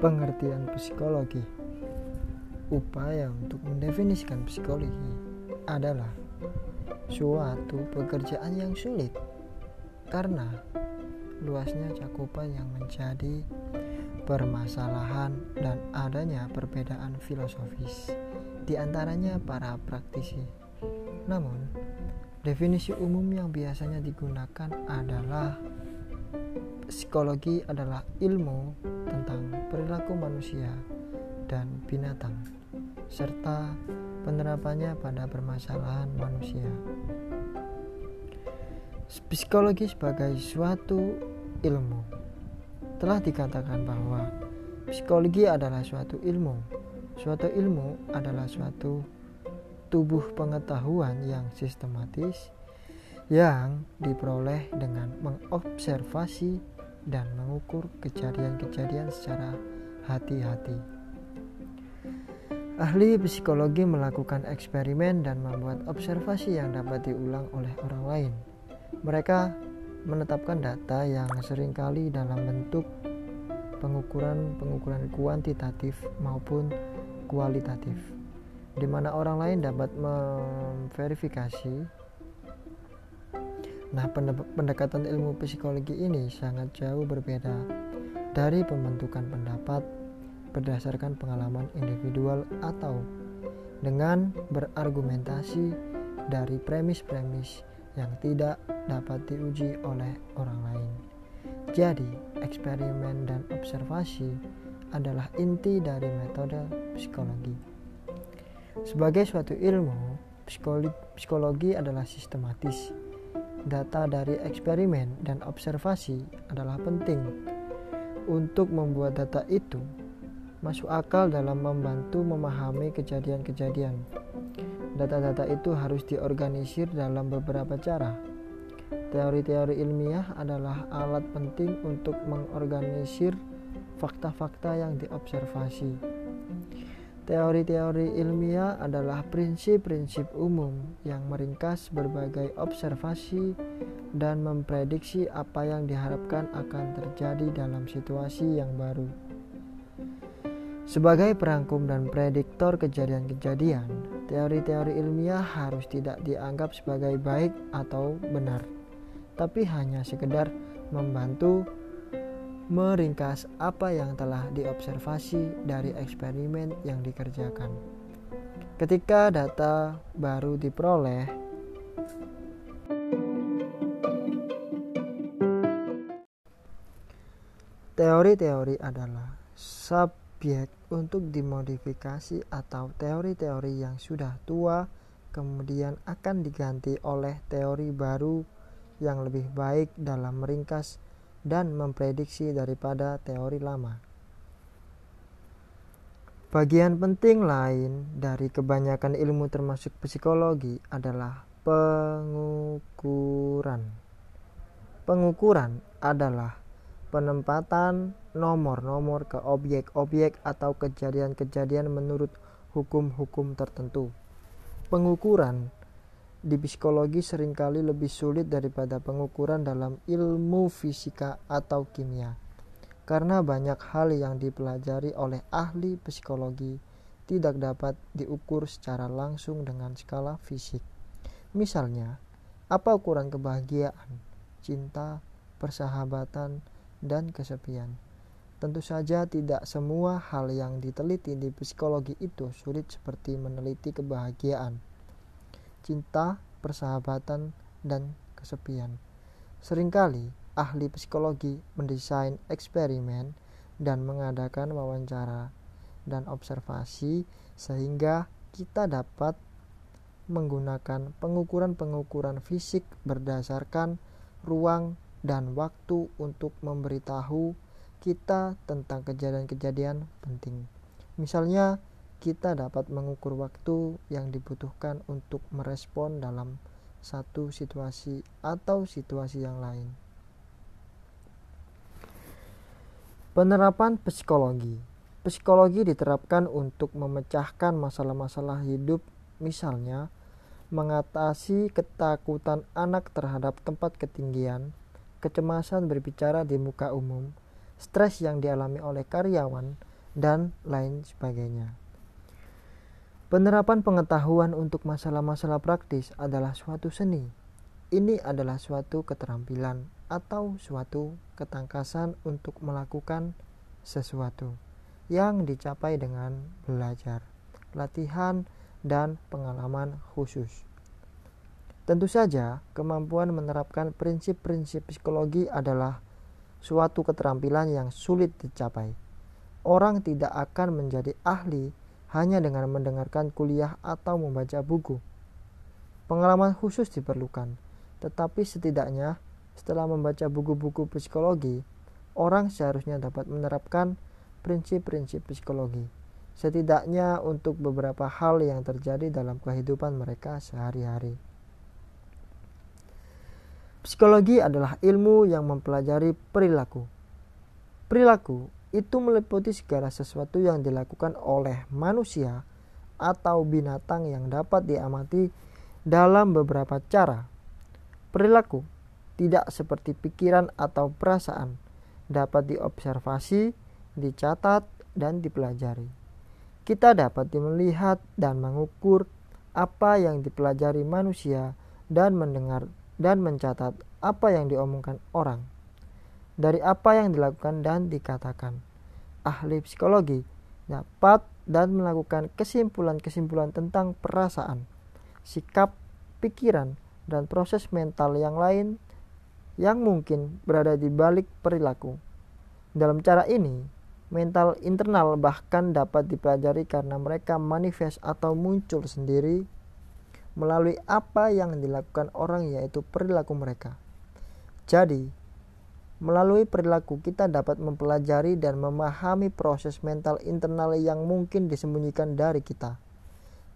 Pengertian psikologi Upaya untuk mendefinisikan psikologi adalah suatu pekerjaan yang sulit karena luasnya cakupan yang menjadi permasalahan dan adanya perbedaan filosofis di antaranya para praktisi. Namun, definisi umum yang biasanya digunakan adalah psikologi adalah ilmu tentang perilaku manusia dan binatang serta penerapannya pada permasalahan manusia. Psikologi sebagai suatu ilmu telah dikatakan bahwa psikologi adalah suatu ilmu. Suatu ilmu adalah suatu tubuh pengetahuan yang sistematis yang diperoleh dengan mengobservasi dan mengukur kejadian-kejadian secara hati-hati. Ahli psikologi melakukan eksperimen dan membuat observasi yang dapat diulang oleh orang lain. Mereka menetapkan data yang sering kali dalam bentuk pengukuran-pengukuran kuantitatif maupun kualitatif, di mana orang lain dapat memverifikasi Nah, pendekatan ilmu psikologi ini sangat jauh berbeda dari pembentukan pendapat berdasarkan pengalaman individual atau dengan berargumentasi dari premis-premis yang tidak dapat diuji oleh orang lain. Jadi, eksperimen dan observasi adalah inti dari metode psikologi. Sebagai suatu ilmu, psikologi, adalah sistematis data dari eksperimen dan observasi adalah penting untuk membuat data itu masuk akal dalam membantu memahami kejadian-kejadian. Data-data itu harus diorganisir dalam beberapa cara. Teori-teori ilmiah adalah alat penting untuk mengorganisir fakta-fakta yang diobservasi. Teori-teori ilmiah adalah prinsip-prinsip umum yang meringkas berbagai observasi dan memprediksi apa yang diharapkan akan terjadi dalam situasi yang baru. Sebagai perangkum dan prediktor kejadian-kejadian, teori-teori ilmiah harus tidak dianggap sebagai baik atau benar, tapi hanya sekedar membantu meringkas apa yang telah diobservasi dari eksperimen yang dikerjakan. Ketika data baru diperoleh, teori-teori adalah subjek untuk dimodifikasi atau teori-teori yang sudah tua kemudian akan diganti oleh teori baru yang lebih baik dalam meringkas dan memprediksi daripada teori lama. Bagian penting lain dari kebanyakan ilmu termasuk psikologi adalah pengukuran. Pengukuran adalah penempatan nomor-nomor ke objek-objek atau kejadian-kejadian menurut hukum-hukum tertentu. Pengukuran di psikologi sering kali lebih sulit daripada pengukuran dalam ilmu fisika atau kimia. Karena banyak hal yang dipelajari oleh ahli psikologi tidak dapat diukur secara langsung dengan skala fisik. Misalnya, apa ukuran kebahagiaan, cinta, persahabatan, dan kesepian? Tentu saja tidak semua hal yang diteliti di psikologi itu sulit seperti meneliti kebahagiaan cinta, persahabatan, dan kesepian. Seringkali ahli psikologi mendesain eksperimen dan mengadakan wawancara dan observasi sehingga kita dapat menggunakan pengukuran-pengukuran fisik berdasarkan ruang dan waktu untuk memberitahu kita tentang kejadian-kejadian penting. Misalnya, kita dapat mengukur waktu yang dibutuhkan untuk merespon dalam satu situasi atau situasi yang lain. Penerapan psikologi. Psikologi diterapkan untuk memecahkan masalah-masalah hidup, misalnya mengatasi ketakutan anak terhadap tempat ketinggian, kecemasan berbicara di muka umum, stres yang dialami oleh karyawan, dan lain sebagainya. Penerapan pengetahuan untuk masalah-masalah praktis adalah suatu seni. Ini adalah suatu keterampilan atau suatu ketangkasan untuk melakukan sesuatu yang dicapai dengan belajar, latihan, dan pengalaman khusus. Tentu saja, kemampuan menerapkan prinsip-prinsip psikologi adalah suatu keterampilan yang sulit dicapai. Orang tidak akan menjadi ahli hanya dengan mendengarkan kuliah atau membaca buku. Pengalaman khusus diperlukan, tetapi setidaknya setelah membaca buku-buku psikologi, orang seharusnya dapat menerapkan prinsip-prinsip psikologi setidaknya untuk beberapa hal yang terjadi dalam kehidupan mereka sehari-hari. Psikologi adalah ilmu yang mempelajari perilaku. Perilaku itu meliputi segala sesuatu yang dilakukan oleh manusia atau binatang yang dapat diamati dalam beberapa cara. Perilaku tidak seperti pikiran atau perasaan, dapat diobservasi, dicatat, dan dipelajari kita dapat melihat dan mengukur apa yang dipelajari manusia dan mendengar dan mencatat apa yang diomongkan orang dari apa yang dilakukan dan dikatakan. Ahli psikologi dapat dan melakukan kesimpulan-kesimpulan tentang perasaan, sikap, pikiran, dan proses mental yang lain yang mungkin berada di balik perilaku. Dalam cara ini, mental internal bahkan dapat dipelajari karena mereka manifest atau muncul sendiri melalui apa yang dilakukan orang yaitu perilaku mereka. Jadi, melalui perilaku kita dapat mempelajari dan memahami proses mental internal yang mungkin disembunyikan dari kita.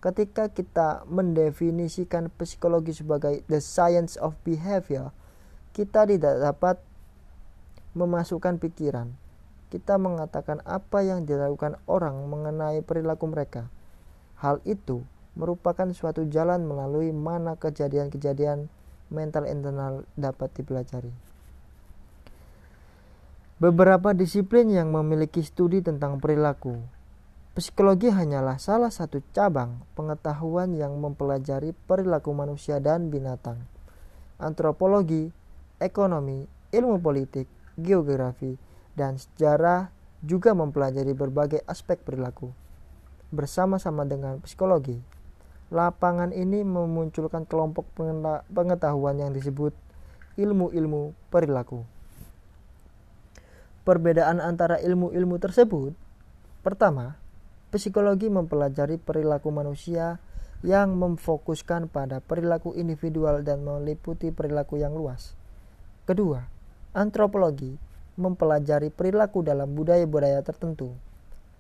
Ketika kita mendefinisikan psikologi sebagai the science of behavior, kita tidak dapat memasukkan pikiran, kita mengatakan apa yang dilakukan orang mengenai perilaku mereka. Hal itu merupakan suatu jalan melalui mana kejadian-kejadian mental internal dapat dipelajari. Beberapa disiplin yang memiliki studi tentang perilaku. Psikologi hanyalah salah satu cabang pengetahuan yang mempelajari perilaku manusia dan binatang. Antropologi, ekonomi, ilmu politik, geografi, dan sejarah juga mempelajari berbagai aspek perilaku. Bersama-sama dengan psikologi, lapangan ini memunculkan kelompok pengetahuan yang disebut ilmu-ilmu perilaku. Perbedaan antara ilmu-ilmu tersebut, pertama, psikologi mempelajari perilaku manusia yang memfokuskan pada perilaku individual dan meliputi perilaku yang luas. Kedua, antropologi mempelajari perilaku dalam budaya-budaya tertentu.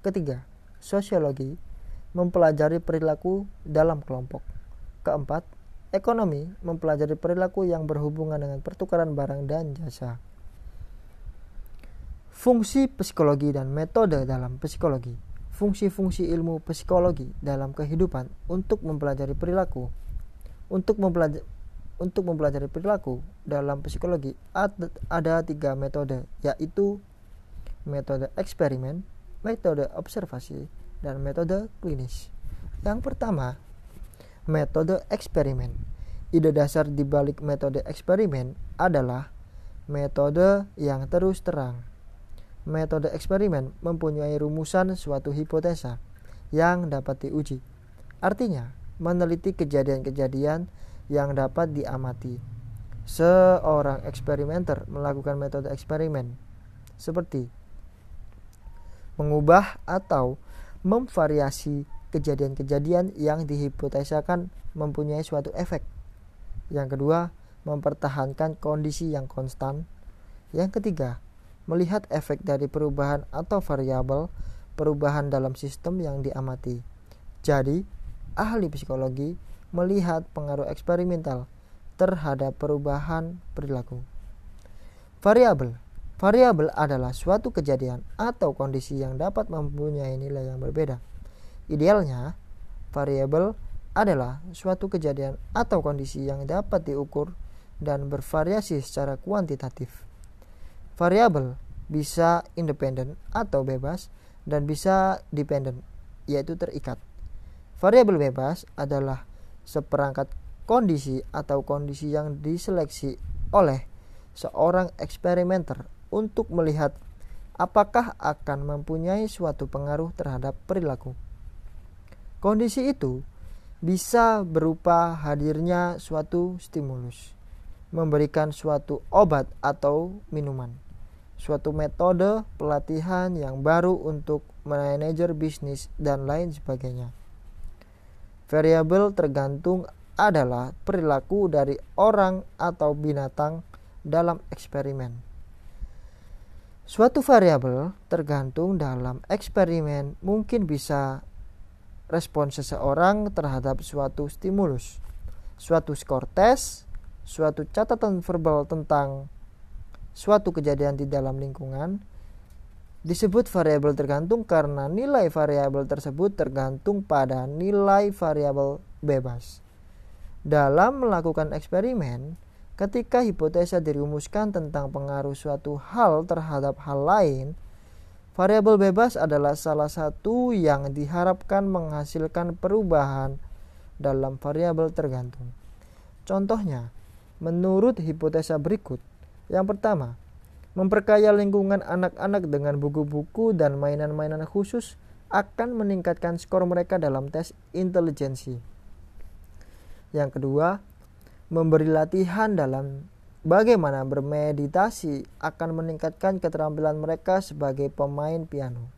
Ketiga, sosiologi mempelajari perilaku dalam kelompok. Keempat, ekonomi mempelajari perilaku yang berhubungan dengan pertukaran barang dan jasa. Fungsi psikologi dan metode dalam psikologi. Fungsi-fungsi ilmu psikologi dalam kehidupan untuk mempelajari perilaku. Untuk mempelajari untuk mempelajari perilaku dalam psikologi ada tiga metode yaitu metode eksperimen, metode observasi, dan metode klinis. Yang pertama, metode eksperimen. Ide dasar di balik metode eksperimen adalah metode yang terus terang. Metode eksperimen mempunyai rumusan suatu hipotesa yang dapat diuji. Artinya, meneliti kejadian-kejadian yang dapat diamati. Seorang eksperimenter melakukan metode eksperimen seperti mengubah atau memvariasi kejadian-kejadian yang dihipotesakan mempunyai suatu efek. Yang kedua, mempertahankan kondisi yang konstan. Yang ketiga, melihat efek dari perubahan atau variabel perubahan dalam sistem yang diamati. Jadi, ahli psikologi melihat pengaruh eksperimental terhadap perubahan perilaku. Variabel Variabel adalah suatu kejadian atau kondisi yang dapat mempunyai nilai yang berbeda. Idealnya, variabel adalah suatu kejadian atau kondisi yang dapat diukur dan bervariasi secara kuantitatif. Variabel bisa independen atau bebas dan bisa dependent, yaitu terikat. Variabel bebas adalah seperangkat kondisi atau kondisi yang diseleksi oleh seorang eksperimenter untuk melihat apakah akan mempunyai suatu pengaruh terhadap perilaku. Kondisi itu bisa berupa hadirnya suatu stimulus, memberikan suatu obat atau minuman, suatu metode pelatihan yang baru untuk manajer bisnis, dan lain sebagainya. Variabel tergantung adalah perilaku dari orang atau binatang dalam eksperimen. Suatu variabel tergantung dalam eksperimen mungkin bisa respon seseorang terhadap suatu stimulus, suatu skor tes, suatu catatan verbal tentang suatu kejadian di dalam lingkungan, disebut variabel tergantung karena nilai variabel tersebut tergantung pada nilai variabel bebas. Dalam melakukan eksperimen, ketika hipotesa dirumuskan tentang pengaruh suatu hal terhadap hal lain, variabel bebas adalah salah satu yang diharapkan menghasilkan perubahan dalam variabel tergantung. Contohnya, menurut hipotesa berikut, yang pertama, Memperkaya lingkungan anak-anak dengan buku-buku dan mainan-mainan khusus akan meningkatkan skor mereka dalam tes intelijensi. Yang kedua, memberi latihan dalam bagaimana bermeditasi akan meningkatkan keterampilan mereka sebagai pemain piano.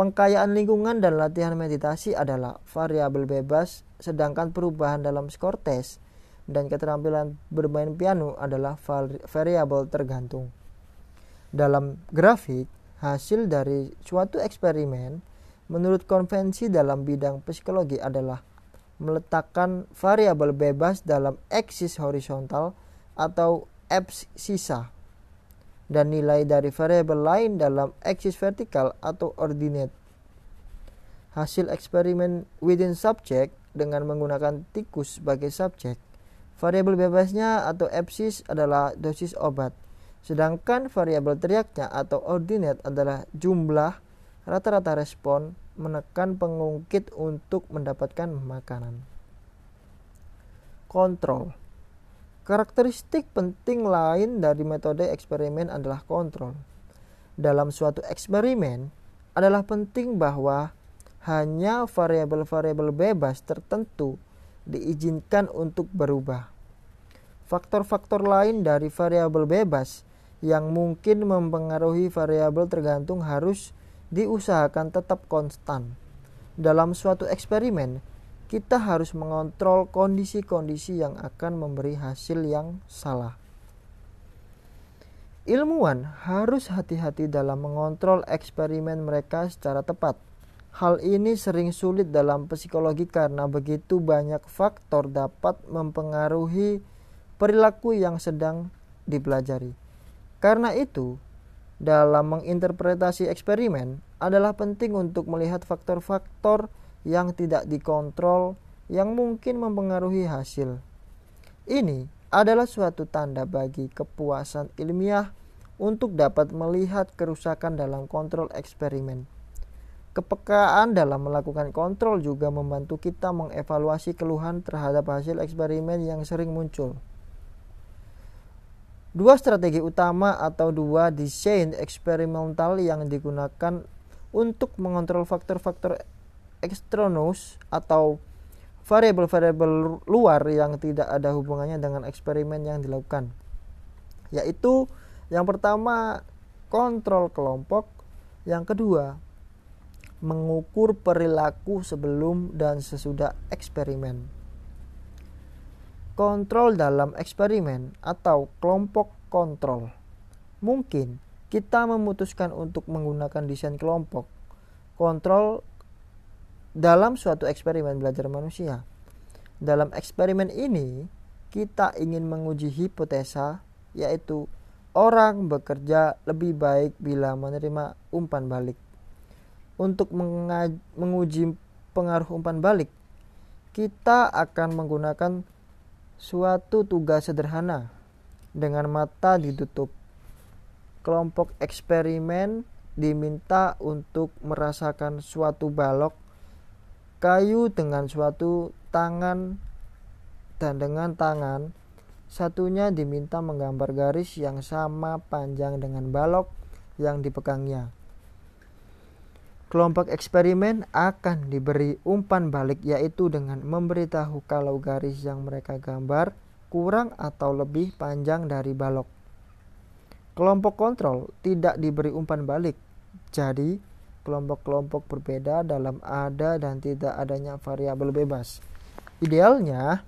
Pengkayaan lingkungan dan latihan meditasi adalah variabel bebas, sedangkan perubahan dalam skor tes dan keterampilan bermain piano adalah variabel tergantung. Dalam grafik, hasil dari suatu eksperimen menurut konvensi dalam bidang psikologi adalah meletakkan variabel bebas dalam eksis horizontal atau abscissa dan nilai dari variabel lain dalam eksis vertikal atau ordinate. Hasil eksperimen within subject dengan menggunakan tikus sebagai subjek Variabel bebasnya atau epsis adalah dosis obat. Sedangkan variabel teriaknya atau ordinate adalah jumlah rata-rata respon menekan pengungkit untuk mendapatkan makanan. Kontrol. Karakteristik penting lain dari metode eksperimen adalah kontrol. Dalam suatu eksperimen adalah penting bahwa hanya variabel-variabel bebas tertentu diizinkan untuk berubah. Faktor-faktor lain dari variabel bebas yang mungkin mempengaruhi variabel tergantung harus diusahakan tetap konstan. Dalam suatu eksperimen, kita harus mengontrol kondisi-kondisi yang akan memberi hasil yang salah. Ilmuwan harus hati-hati dalam mengontrol eksperimen mereka secara tepat Hal ini sering sulit dalam psikologi karena begitu banyak faktor dapat mempengaruhi perilaku yang sedang dipelajari. Karena itu, dalam menginterpretasi eksperimen adalah penting untuk melihat faktor-faktor yang tidak dikontrol yang mungkin mempengaruhi hasil. Ini adalah suatu tanda bagi kepuasan ilmiah untuk dapat melihat kerusakan dalam kontrol eksperimen. Kepekaan dalam melakukan kontrol juga membantu kita mengevaluasi keluhan terhadap hasil eksperimen yang sering muncul. Dua strategi utama atau dua desain eksperimental yang digunakan untuk mengontrol faktor-faktor eksternus atau variabel-variabel luar yang tidak ada hubungannya dengan eksperimen yang dilakukan. Yaitu yang pertama kontrol kelompok, yang kedua mengukur perilaku sebelum dan sesudah eksperimen. Kontrol dalam eksperimen atau kelompok kontrol. Mungkin kita memutuskan untuk menggunakan desain kelompok kontrol dalam suatu eksperimen belajar manusia. Dalam eksperimen ini, kita ingin menguji hipotesa yaitu orang bekerja lebih baik bila menerima umpan balik untuk menguji pengaruh umpan balik, kita akan menggunakan suatu tugas sederhana dengan mata ditutup. Kelompok eksperimen diminta untuk merasakan suatu balok kayu dengan suatu tangan dan dengan tangan satunya diminta menggambar garis yang sama panjang dengan balok yang dipegangnya. Kelompok eksperimen akan diberi umpan balik yaitu dengan memberitahu kalau garis yang mereka gambar kurang atau lebih panjang dari balok. Kelompok kontrol tidak diberi umpan balik. Jadi, kelompok-kelompok berbeda dalam ada dan tidak adanya variabel bebas. Idealnya,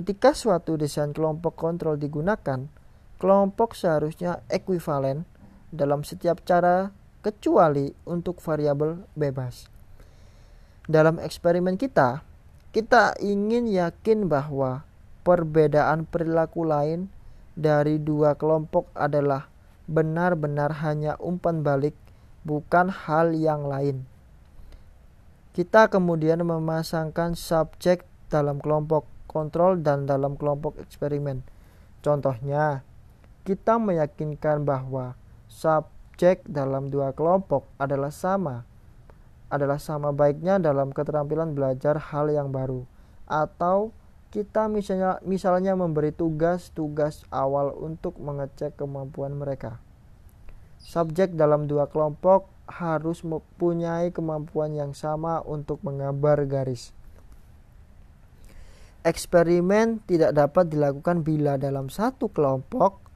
ketika suatu desain kelompok kontrol digunakan, kelompok seharusnya ekuivalen dalam setiap cara kecuali untuk variabel bebas. Dalam eksperimen kita, kita ingin yakin bahwa perbedaan perilaku lain dari dua kelompok adalah benar-benar hanya umpan balik, bukan hal yang lain. Kita kemudian memasangkan subjek dalam kelompok kontrol dan dalam kelompok eksperimen. Contohnya, kita meyakinkan bahwa sub cek dalam dua kelompok adalah sama adalah sama baiknya dalam keterampilan belajar hal yang baru atau kita misalnya misalnya memberi tugas-tugas awal untuk mengecek kemampuan mereka. Subjek dalam dua kelompok harus mempunyai kemampuan yang sama untuk menggambar garis. Eksperimen tidak dapat dilakukan bila dalam satu kelompok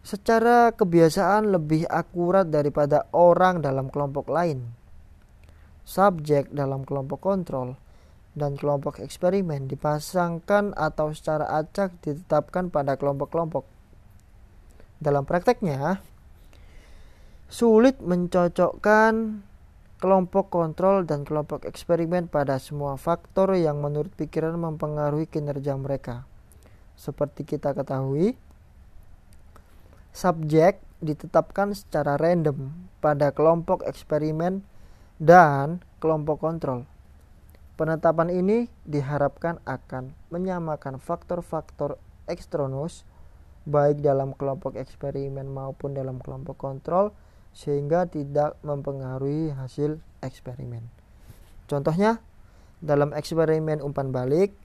secara kebiasaan lebih akurat daripada orang dalam kelompok lain. Subjek dalam kelompok kontrol dan kelompok eksperimen dipasangkan atau secara acak ditetapkan pada kelompok-kelompok. Dalam prakteknya, sulit mencocokkan kelompok kontrol dan kelompok eksperimen pada semua faktor yang menurut pikiran mempengaruhi kinerja mereka. Seperti kita ketahui, subjek ditetapkan secara random pada kelompok eksperimen dan kelompok kontrol. Penetapan ini diharapkan akan menyamakan faktor-faktor eksternus baik dalam kelompok eksperimen maupun dalam kelompok kontrol sehingga tidak mempengaruhi hasil eksperimen. Contohnya, dalam eksperimen umpan balik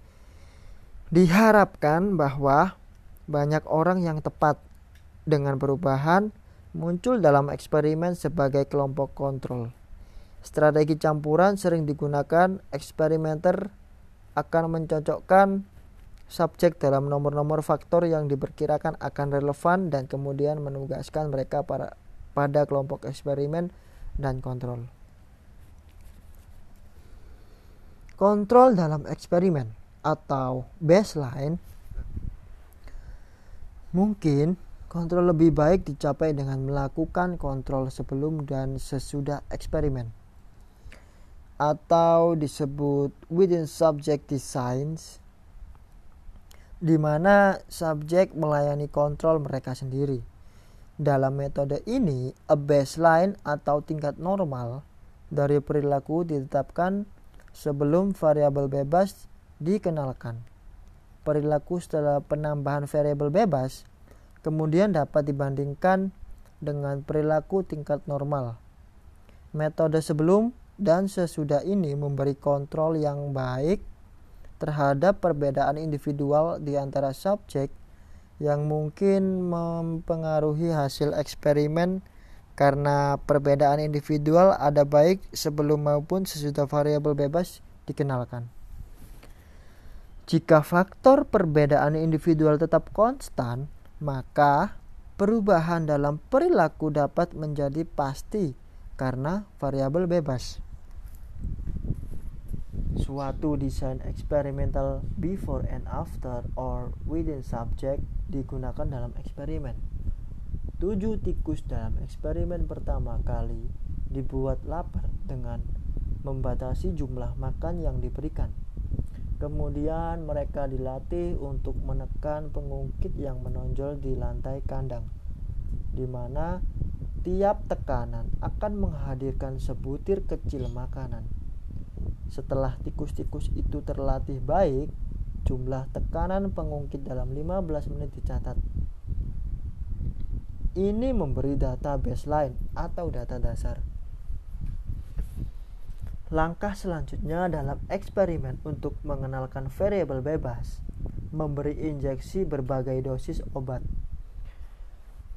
diharapkan bahwa banyak orang yang tepat dengan perubahan muncul dalam eksperimen sebagai kelompok kontrol. Strategi campuran sering digunakan eksperimenter akan mencocokkan subjek dalam nomor-nomor faktor yang diperkirakan akan relevan dan kemudian menugaskan mereka para, pada kelompok eksperimen dan kontrol. Kontrol dalam eksperimen atau baseline mungkin Kontrol lebih baik dicapai dengan melakukan kontrol sebelum dan sesudah eksperimen atau disebut within subject designs di mana subjek melayani kontrol mereka sendiri. Dalam metode ini, a baseline atau tingkat normal dari perilaku ditetapkan sebelum variabel bebas dikenalkan. Perilaku setelah penambahan variabel bebas kemudian dapat dibandingkan dengan perilaku tingkat normal. Metode sebelum dan sesudah ini memberi kontrol yang baik terhadap perbedaan individual di antara subjek yang mungkin mempengaruhi hasil eksperimen karena perbedaan individual ada baik sebelum maupun sesudah variabel bebas dikenalkan. Jika faktor perbedaan individual tetap konstan, maka perubahan dalam perilaku dapat menjadi pasti karena variabel bebas. Suatu desain eksperimental before and after or within subject digunakan dalam eksperimen. Tujuh tikus dalam eksperimen pertama kali dibuat lapar dengan membatasi jumlah makan yang diberikan. Kemudian mereka dilatih untuk menekan pengungkit yang menonjol di lantai kandang, di mana tiap tekanan akan menghadirkan sebutir kecil makanan. Setelah tikus-tikus itu terlatih baik, jumlah tekanan pengungkit dalam 15 menit dicatat. Ini memberi data baseline atau data dasar. Langkah selanjutnya dalam eksperimen untuk mengenalkan variabel bebas, memberi injeksi berbagai dosis obat.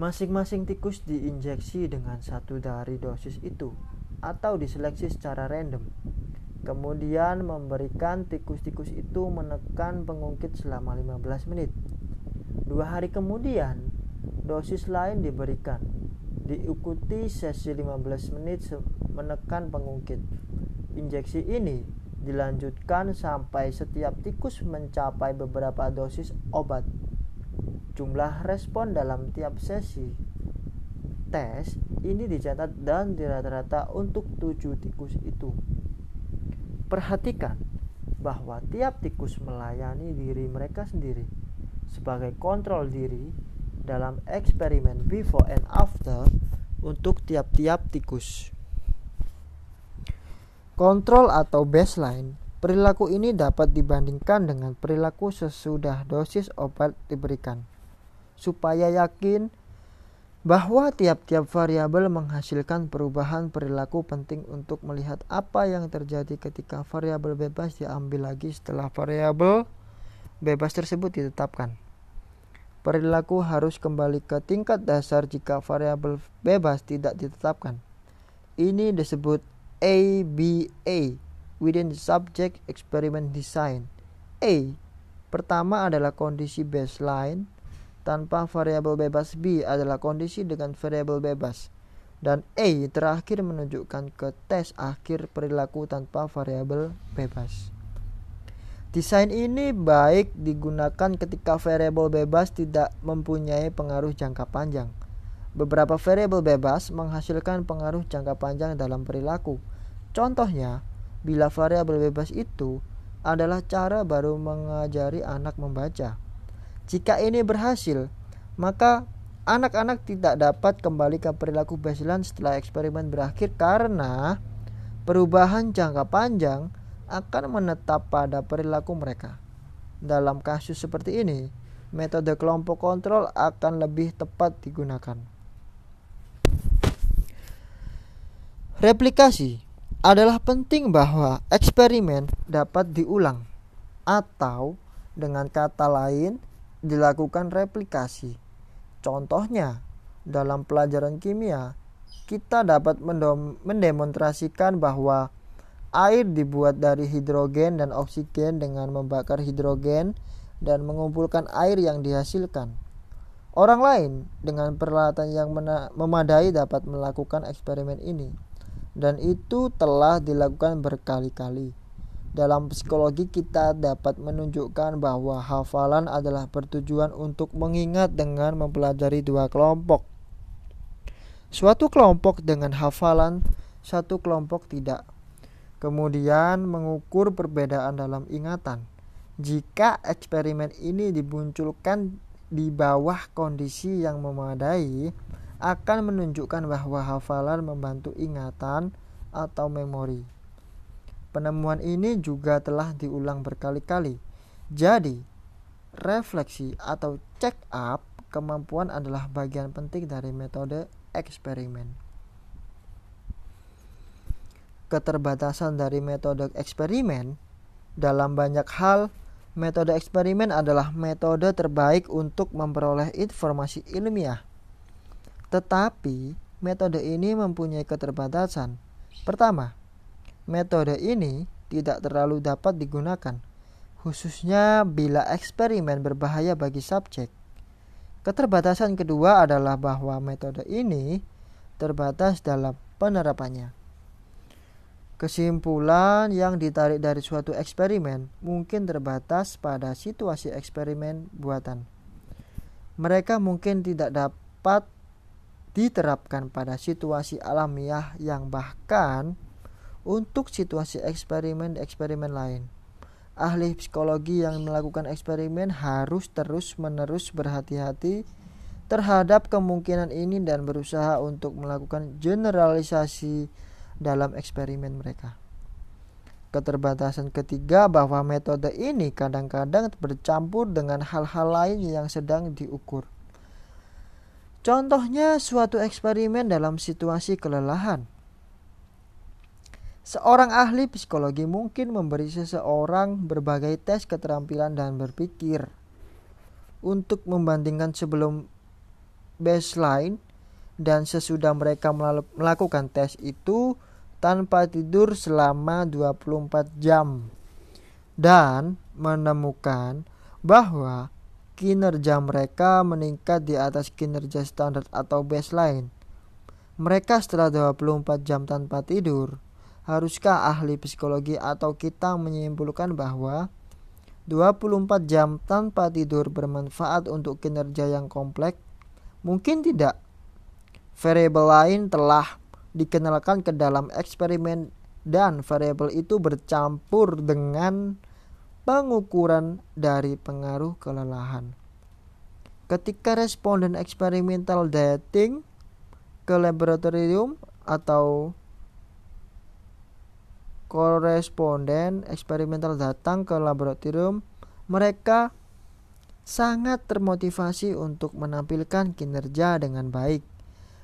Masing-masing tikus diinjeksi dengan satu dari dosis itu atau diseleksi secara random. Kemudian memberikan tikus-tikus itu menekan pengungkit selama 15 menit. Dua hari kemudian, dosis lain diberikan. Diikuti sesi 15 menit menekan pengungkit. Injeksi ini dilanjutkan sampai setiap tikus mencapai beberapa dosis obat. Jumlah respon dalam tiap sesi tes ini dicatat dan dirata-rata untuk tujuh tikus itu. Perhatikan bahwa tiap tikus melayani diri mereka sendiri sebagai kontrol diri dalam eksperimen before and after untuk tiap-tiap tikus. Kontrol atau baseline perilaku ini dapat dibandingkan dengan perilaku sesudah dosis obat diberikan, supaya yakin bahwa tiap-tiap variabel menghasilkan perubahan perilaku penting untuk melihat apa yang terjadi ketika variabel bebas diambil lagi setelah variabel bebas tersebut ditetapkan. Perilaku harus kembali ke tingkat dasar jika variabel bebas tidak ditetapkan. Ini disebut ABA within the subject experiment design. A pertama adalah kondisi baseline tanpa variabel bebas B adalah kondisi dengan variabel bebas dan A terakhir menunjukkan ke tes akhir perilaku tanpa variabel bebas. Desain ini baik digunakan ketika variabel bebas tidak mempunyai pengaruh jangka panjang. Beberapa variabel bebas menghasilkan pengaruh jangka panjang dalam perilaku. Contohnya, bila variabel bebas itu adalah cara baru mengajari anak membaca. Jika ini berhasil, maka anak-anak tidak dapat kembali ke perilaku baseline setelah eksperimen berakhir karena perubahan jangka panjang akan menetap pada perilaku mereka. Dalam kasus seperti ini, metode kelompok kontrol akan lebih tepat digunakan. Replikasi adalah penting bahwa eksperimen dapat diulang atau dengan kata lain dilakukan replikasi. Contohnya, dalam pelajaran kimia, kita dapat mendemonstrasikan bahwa Air dibuat dari hidrogen dan oksigen dengan membakar hidrogen dan mengumpulkan air yang dihasilkan. Orang lain dengan peralatan yang memadai dapat melakukan eksperimen ini, dan itu telah dilakukan berkali-kali. Dalam psikologi, kita dapat menunjukkan bahwa hafalan adalah bertujuan untuk mengingat dengan mempelajari dua kelompok. Suatu kelompok dengan hafalan, satu kelompok tidak kemudian mengukur perbedaan dalam ingatan. Jika eksperimen ini dimunculkan di bawah kondisi yang memadai, akan menunjukkan bahwa hafalan membantu ingatan atau memori. Penemuan ini juga telah diulang berkali-kali. Jadi, refleksi atau check up kemampuan adalah bagian penting dari metode eksperimen keterbatasan dari metode eksperimen, dalam banyak hal, metode eksperimen adalah metode terbaik untuk memperoleh informasi ilmiah. Tetapi, metode ini mempunyai keterbatasan. Pertama, metode ini tidak terlalu dapat digunakan, khususnya bila eksperimen berbahaya bagi subjek. Keterbatasan kedua adalah bahwa metode ini terbatas dalam penerapannya. Kesimpulan yang ditarik dari suatu eksperimen mungkin terbatas pada situasi eksperimen buatan. Mereka mungkin tidak dapat diterapkan pada situasi alamiah yang bahkan untuk situasi eksperimen-eksperimen lain. Ahli psikologi yang melakukan eksperimen harus terus-menerus berhati-hati terhadap kemungkinan ini dan berusaha untuk melakukan generalisasi dalam eksperimen mereka. Keterbatasan ketiga bahwa metode ini kadang-kadang bercampur dengan hal-hal lain yang sedang diukur. Contohnya suatu eksperimen dalam situasi kelelahan. Seorang ahli psikologi mungkin memberi seseorang berbagai tes keterampilan dan berpikir untuk membandingkan sebelum baseline dan sesudah mereka melakukan tes itu tanpa tidur selama 24 jam dan menemukan bahwa kinerja mereka meningkat di atas kinerja standar atau baseline. Mereka setelah 24 jam tanpa tidur, haruskah ahli psikologi atau kita menyimpulkan bahwa 24 jam tanpa tidur bermanfaat untuk kinerja yang kompleks? Mungkin tidak. Variabel lain telah dikenalkan ke dalam eksperimen dan variabel itu bercampur dengan pengukuran dari pengaruh kelelahan. Ketika responden eksperimental dating ke laboratorium atau koresponden eksperimental datang ke laboratorium, mereka sangat termotivasi untuk menampilkan kinerja dengan baik.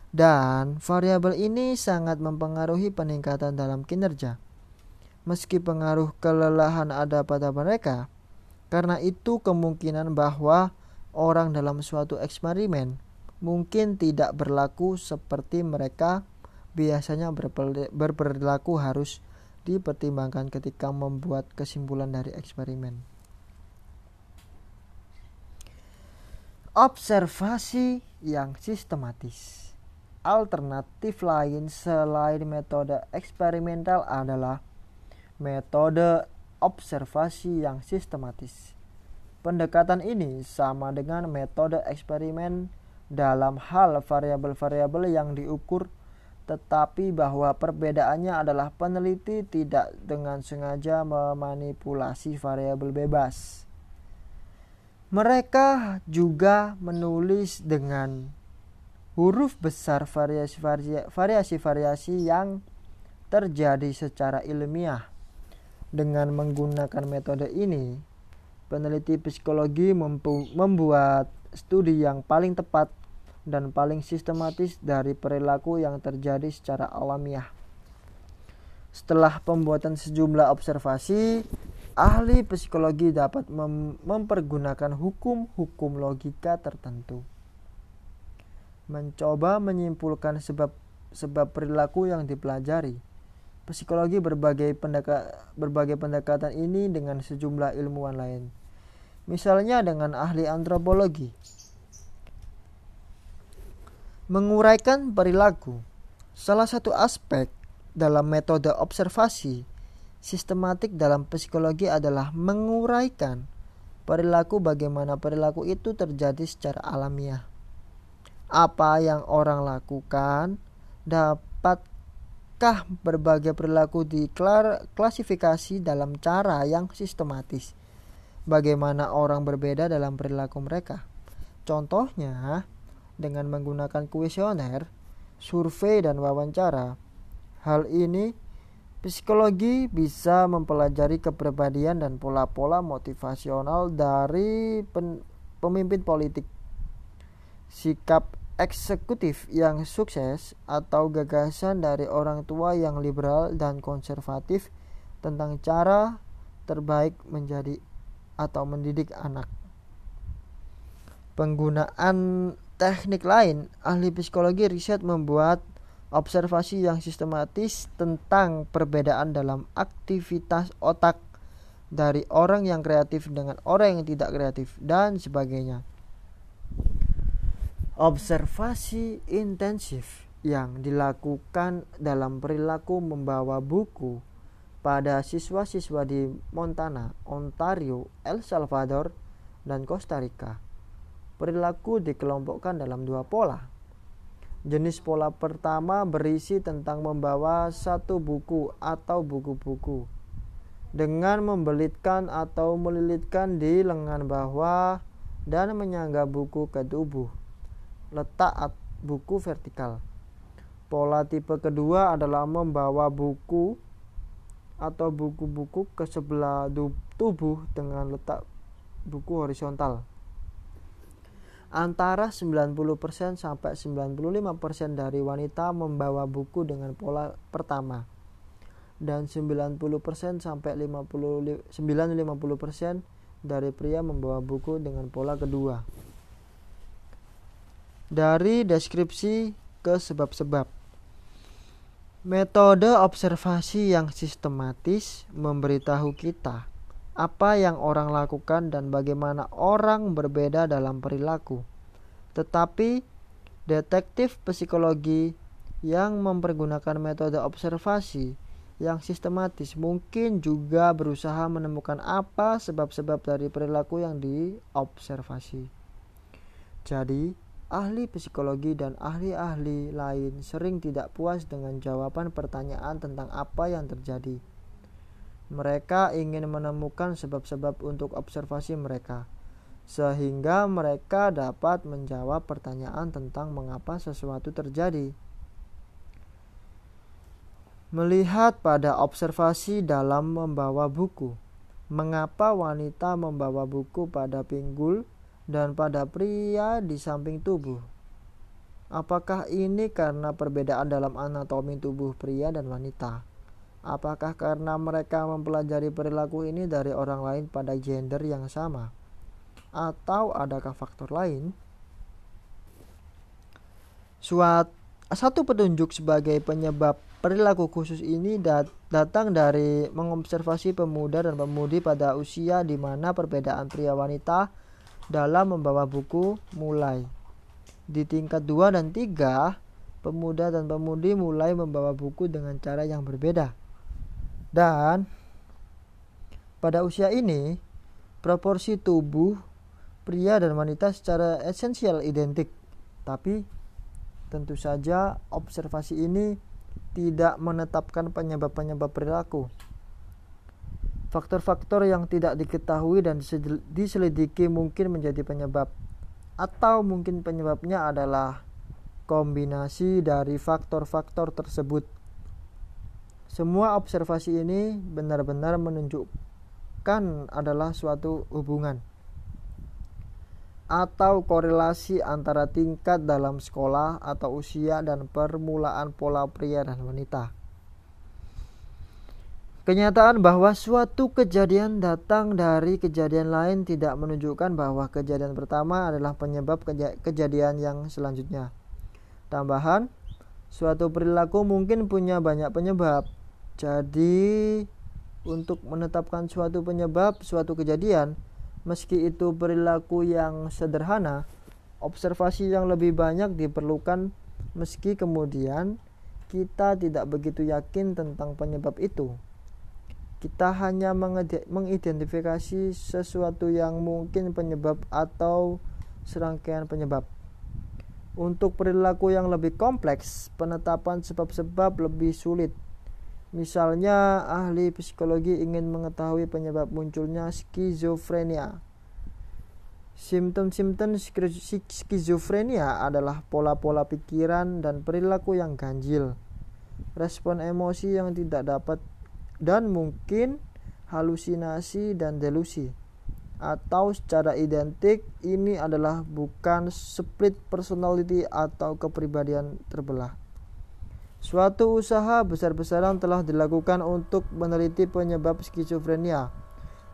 Dan variabel ini sangat mempengaruhi peningkatan dalam kinerja. Meski pengaruh kelelahan ada pada mereka, karena itu kemungkinan bahwa orang dalam suatu eksperimen mungkin tidak berlaku seperti mereka biasanya berperilaku harus dipertimbangkan ketika membuat kesimpulan dari eksperimen. Observasi yang sistematis. Alternatif lain selain metode eksperimental adalah metode observasi yang sistematis. Pendekatan ini sama dengan metode eksperimen dalam hal variabel-variabel yang diukur, tetapi bahwa perbedaannya adalah peneliti tidak dengan sengaja memanipulasi variabel bebas. Mereka juga menulis dengan huruf besar variasi-variasi yang terjadi secara ilmiah. Dengan menggunakan metode ini, peneliti psikologi membuat studi yang paling tepat dan paling sistematis dari perilaku yang terjadi secara alamiah. Setelah pembuatan sejumlah observasi, ahli psikologi dapat mem mempergunakan hukum-hukum logika tertentu mencoba menyimpulkan sebab sebab perilaku yang dipelajari. Psikologi berbagai pendeka, berbagai pendekatan ini dengan sejumlah ilmuwan lain. Misalnya dengan ahli antropologi. Menguraikan perilaku. Salah satu aspek dalam metode observasi sistematik dalam psikologi adalah menguraikan perilaku bagaimana perilaku itu terjadi secara alamiah apa yang orang lakukan, dapatkah berbagai perilaku diklasifikasi dalam cara yang sistematis. Bagaimana orang berbeda dalam perilaku mereka. Contohnya, dengan menggunakan kuesioner, survei dan wawancara. Hal ini psikologi bisa mempelajari kepribadian dan pola-pola motivasional dari pemimpin politik. Sikap eksekutif yang sukses atau gagasan dari orang tua yang liberal dan konservatif tentang cara terbaik menjadi atau mendidik anak. Penggunaan teknik lain, ahli psikologi riset membuat observasi yang sistematis tentang perbedaan dalam aktivitas otak dari orang yang kreatif dengan orang yang tidak kreatif dan sebagainya. Observasi intensif yang dilakukan dalam perilaku membawa buku pada siswa-siswa di Montana, Ontario, El Salvador, dan Costa Rica. Perilaku dikelompokkan dalam dua pola. Jenis pola pertama berisi tentang membawa satu buku atau buku-buku dengan membelitkan atau melilitkan di lengan bawah dan menyangga buku ke tubuh letak buku vertikal. Pola tipe kedua adalah membawa buku atau buku-buku ke sebelah tubuh dengan letak buku horizontal. Antara 90% sampai 95% dari wanita membawa buku dengan pola pertama dan 90% sampai 50 50% dari pria membawa buku dengan pola kedua. Dari deskripsi ke sebab-sebab. Metode observasi yang sistematis memberitahu kita apa yang orang lakukan dan bagaimana orang berbeda dalam perilaku. Tetapi detektif psikologi yang mempergunakan metode observasi yang sistematis mungkin juga berusaha menemukan apa sebab-sebab dari perilaku yang diobservasi. Jadi, ahli psikologi dan ahli-ahli lain sering tidak puas dengan jawaban pertanyaan tentang apa yang terjadi. Mereka ingin menemukan sebab-sebab untuk observasi mereka, sehingga mereka dapat menjawab pertanyaan tentang mengapa sesuatu terjadi. Melihat pada observasi dalam membawa buku, mengapa wanita membawa buku pada pinggul dan pada pria di samping tubuh. Apakah ini karena perbedaan dalam anatomi tubuh pria dan wanita? Apakah karena mereka mempelajari perilaku ini dari orang lain pada gender yang sama? Atau adakah faktor lain? Suat, satu petunjuk sebagai penyebab perilaku khusus ini dat datang dari mengobservasi pemuda dan pemudi pada usia di mana perbedaan pria wanita dalam membawa buku mulai. Di tingkat 2 dan 3, pemuda dan pemudi mulai membawa buku dengan cara yang berbeda. Dan pada usia ini, proporsi tubuh pria dan wanita secara esensial identik. Tapi tentu saja observasi ini tidak menetapkan penyebab-penyebab perilaku. Faktor-faktor yang tidak diketahui dan diselidiki mungkin menjadi penyebab, atau mungkin penyebabnya adalah kombinasi dari faktor-faktor tersebut. Semua observasi ini benar-benar menunjukkan adalah suatu hubungan atau korelasi antara tingkat dalam sekolah atau usia dan permulaan pola pria dan wanita. Kenyataan bahwa suatu kejadian datang dari kejadian lain tidak menunjukkan bahwa kejadian pertama adalah penyebab keja kejadian yang selanjutnya. Tambahan, suatu perilaku mungkin punya banyak penyebab. Jadi, untuk menetapkan suatu penyebab suatu kejadian, meski itu perilaku yang sederhana, observasi yang lebih banyak diperlukan meski kemudian kita tidak begitu yakin tentang penyebab itu kita hanya mengidentifikasi sesuatu yang mungkin penyebab atau serangkaian penyebab. Untuk perilaku yang lebih kompleks, penetapan sebab-sebab lebih sulit. Misalnya, ahli psikologi ingin mengetahui penyebab munculnya skizofrenia. Simptom-simptom skizofrenia adalah pola-pola pikiran dan perilaku yang ganjil, respon emosi yang tidak dapat dan mungkin halusinasi dan delusi atau secara identik ini adalah bukan split personality atau kepribadian terbelah. Suatu usaha besar-besaran telah dilakukan untuk meneliti penyebab skizofrenia.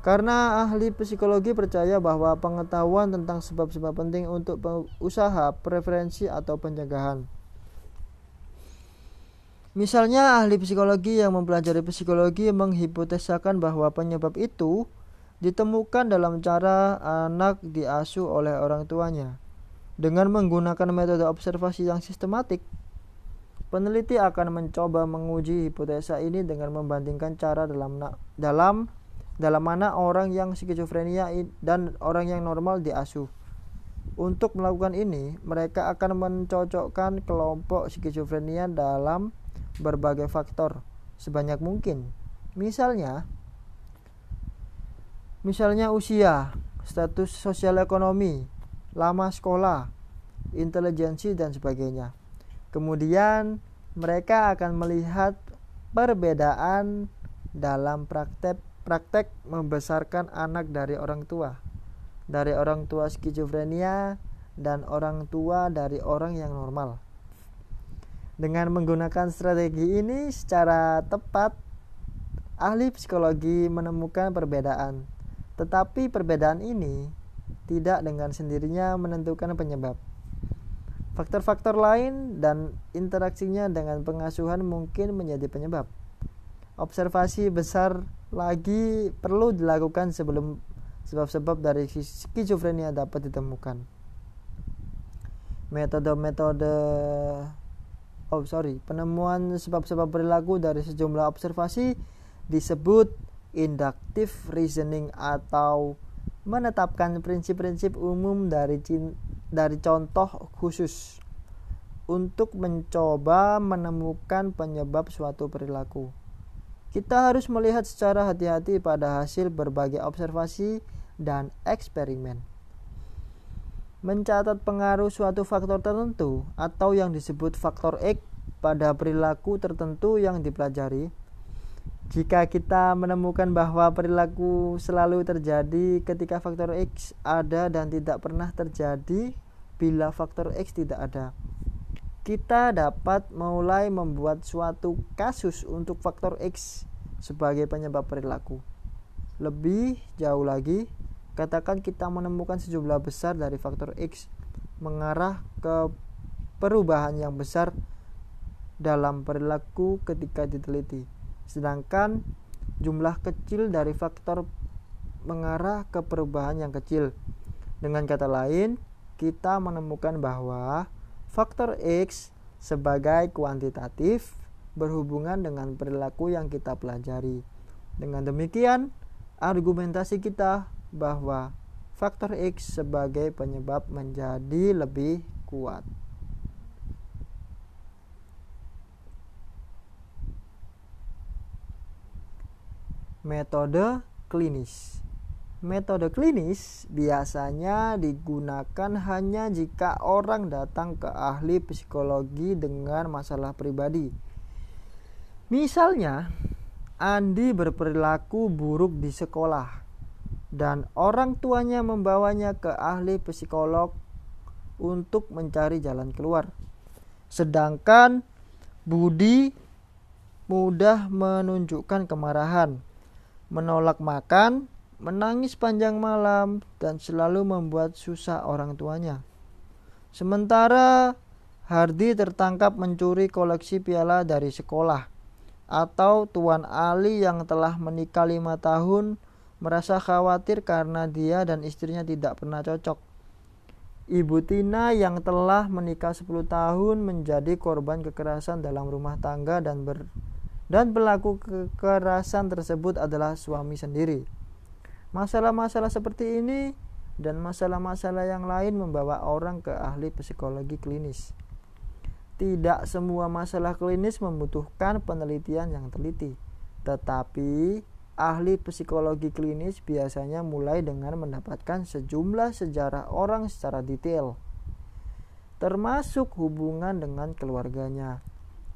Karena ahli psikologi percaya bahwa pengetahuan tentang sebab-sebab penting untuk usaha preferensi atau pencegahan. Misalnya ahli psikologi yang mempelajari psikologi menghipotesakan bahwa penyebab itu ditemukan dalam cara anak diasuh oleh orang tuanya. Dengan menggunakan metode observasi yang sistematik, peneliti akan mencoba menguji hipotesa ini dengan membandingkan cara dalam dalam dalam mana orang yang skizofrenia dan orang yang normal diasuh. Untuk melakukan ini, mereka akan mencocokkan kelompok skizofrenia dalam berbagai faktor sebanyak mungkin. Misalnya, misalnya usia, status sosial ekonomi, lama sekolah, intelijensi dan sebagainya. Kemudian mereka akan melihat perbedaan dalam praktek praktek membesarkan anak dari orang tua, dari orang tua skizofrenia dan orang tua dari orang yang normal. Dengan menggunakan strategi ini secara tepat, ahli psikologi menemukan perbedaan, tetapi perbedaan ini tidak dengan sendirinya menentukan penyebab. Faktor-faktor lain dan interaksinya dengan pengasuhan mungkin menjadi penyebab. Observasi besar lagi perlu dilakukan sebelum sebab-sebab dari skizofrenia dapat ditemukan. Metode-metode oh sorry, penemuan sebab-sebab perilaku dari sejumlah observasi disebut inductive reasoning atau menetapkan prinsip-prinsip umum dari dari contoh khusus untuk mencoba menemukan penyebab suatu perilaku. Kita harus melihat secara hati-hati pada hasil berbagai observasi dan eksperimen. Mencatat pengaruh suatu faktor tertentu atau yang disebut faktor X pada perilaku tertentu yang dipelajari. Jika kita menemukan bahwa perilaku selalu terjadi ketika faktor X ada dan tidak pernah terjadi bila faktor X tidak ada, kita dapat mulai membuat suatu kasus untuk faktor X sebagai penyebab perilaku. Lebih jauh lagi, katakan kita menemukan sejumlah besar dari faktor X mengarah ke perubahan yang besar dalam perilaku ketika diteliti. Sedangkan jumlah kecil dari faktor mengarah ke perubahan yang kecil. Dengan kata lain, kita menemukan bahwa Faktor X sebagai kuantitatif berhubungan dengan perilaku yang kita pelajari. Dengan demikian, argumentasi kita bahwa faktor X sebagai penyebab menjadi lebih kuat. Metode klinis Metode klinis biasanya digunakan hanya jika orang datang ke ahli psikologi dengan masalah pribadi. Misalnya, Andi berperilaku buruk di sekolah dan orang tuanya membawanya ke ahli psikolog untuk mencari jalan keluar. Sedangkan Budi mudah menunjukkan kemarahan, menolak makan, menangis panjang malam dan selalu membuat susah orang tuanya. Sementara Hardi tertangkap mencuri koleksi piala dari sekolah atau Tuan Ali yang telah menikah lima tahun merasa khawatir karena dia dan istrinya tidak pernah cocok. Ibu Tina yang telah menikah 10 tahun menjadi korban kekerasan dalam rumah tangga dan ber dan pelaku kekerasan tersebut adalah suami sendiri. Masalah-masalah seperti ini dan masalah-masalah yang lain membawa orang ke ahli psikologi klinis. Tidak semua masalah klinis membutuhkan penelitian yang teliti, tetapi ahli psikologi klinis biasanya mulai dengan mendapatkan sejumlah sejarah orang secara detail, termasuk hubungan dengan keluarganya.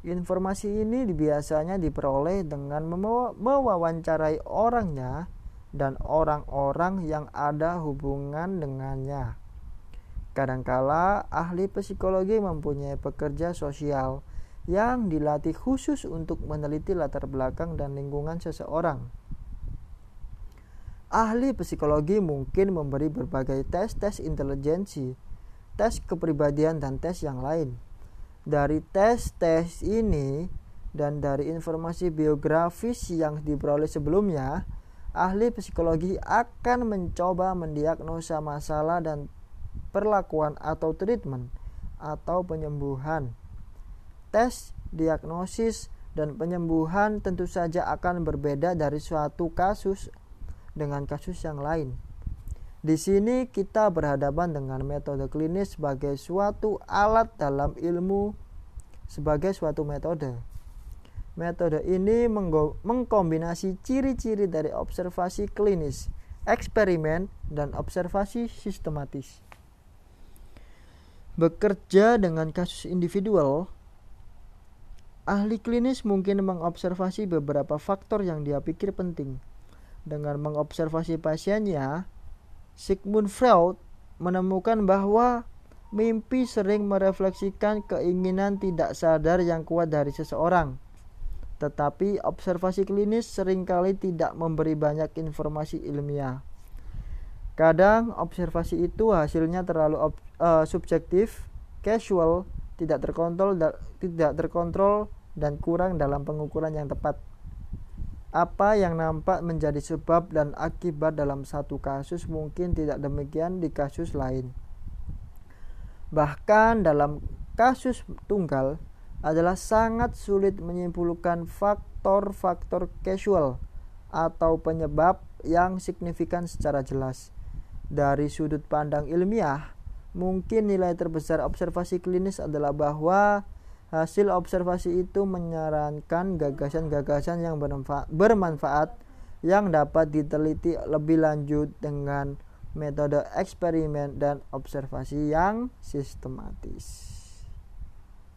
Informasi ini biasanya diperoleh dengan mewawancarai orangnya dan orang-orang yang ada hubungan dengannya. Kadangkala ahli psikologi mempunyai pekerja sosial yang dilatih khusus untuk meneliti latar belakang dan lingkungan seseorang. Ahli psikologi mungkin memberi berbagai tes-tes intelijensi, tes kepribadian dan tes yang lain. Dari tes-tes ini dan dari informasi biografis yang diperoleh sebelumnya, ahli psikologi akan mencoba mendiagnosa masalah dan perlakuan atau treatment atau penyembuhan. Tes, diagnosis, dan penyembuhan tentu saja akan berbeda dari suatu kasus dengan kasus yang lain. Di sini kita berhadapan dengan metode klinis sebagai suatu alat dalam ilmu sebagai suatu metode. Metode ini mengkombinasi ciri-ciri dari observasi klinis, eksperimen, dan observasi sistematis. Bekerja dengan kasus individual, Ahli klinis mungkin mengobservasi beberapa faktor yang dia pikir penting. Dengan mengobservasi pasiennya, Sigmund Freud menemukan bahwa mimpi sering merefleksikan keinginan tidak sadar yang kuat dari seseorang. Tetapi observasi klinis sering kali tidak memberi banyak informasi ilmiah. Kadang observasi itu hasilnya terlalu uh, subjektif, casual, tidak terkontrol da tidak terkontrol dan kurang dalam pengukuran yang tepat. Apa yang nampak menjadi sebab dan akibat dalam satu kasus mungkin tidak demikian di kasus lain. Bahkan dalam kasus tunggal adalah sangat sulit menyimpulkan faktor-faktor casual atau penyebab yang signifikan secara jelas. Dari sudut pandang ilmiah, Mungkin nilai terbesar observasi klinis adalah bahwa hasil observasi itu menyarankan gagasan-gagasan yang bermanfaat yang dapat diteliti lebih lanjut dengan metode eksperimen dan observasi yang sistematis.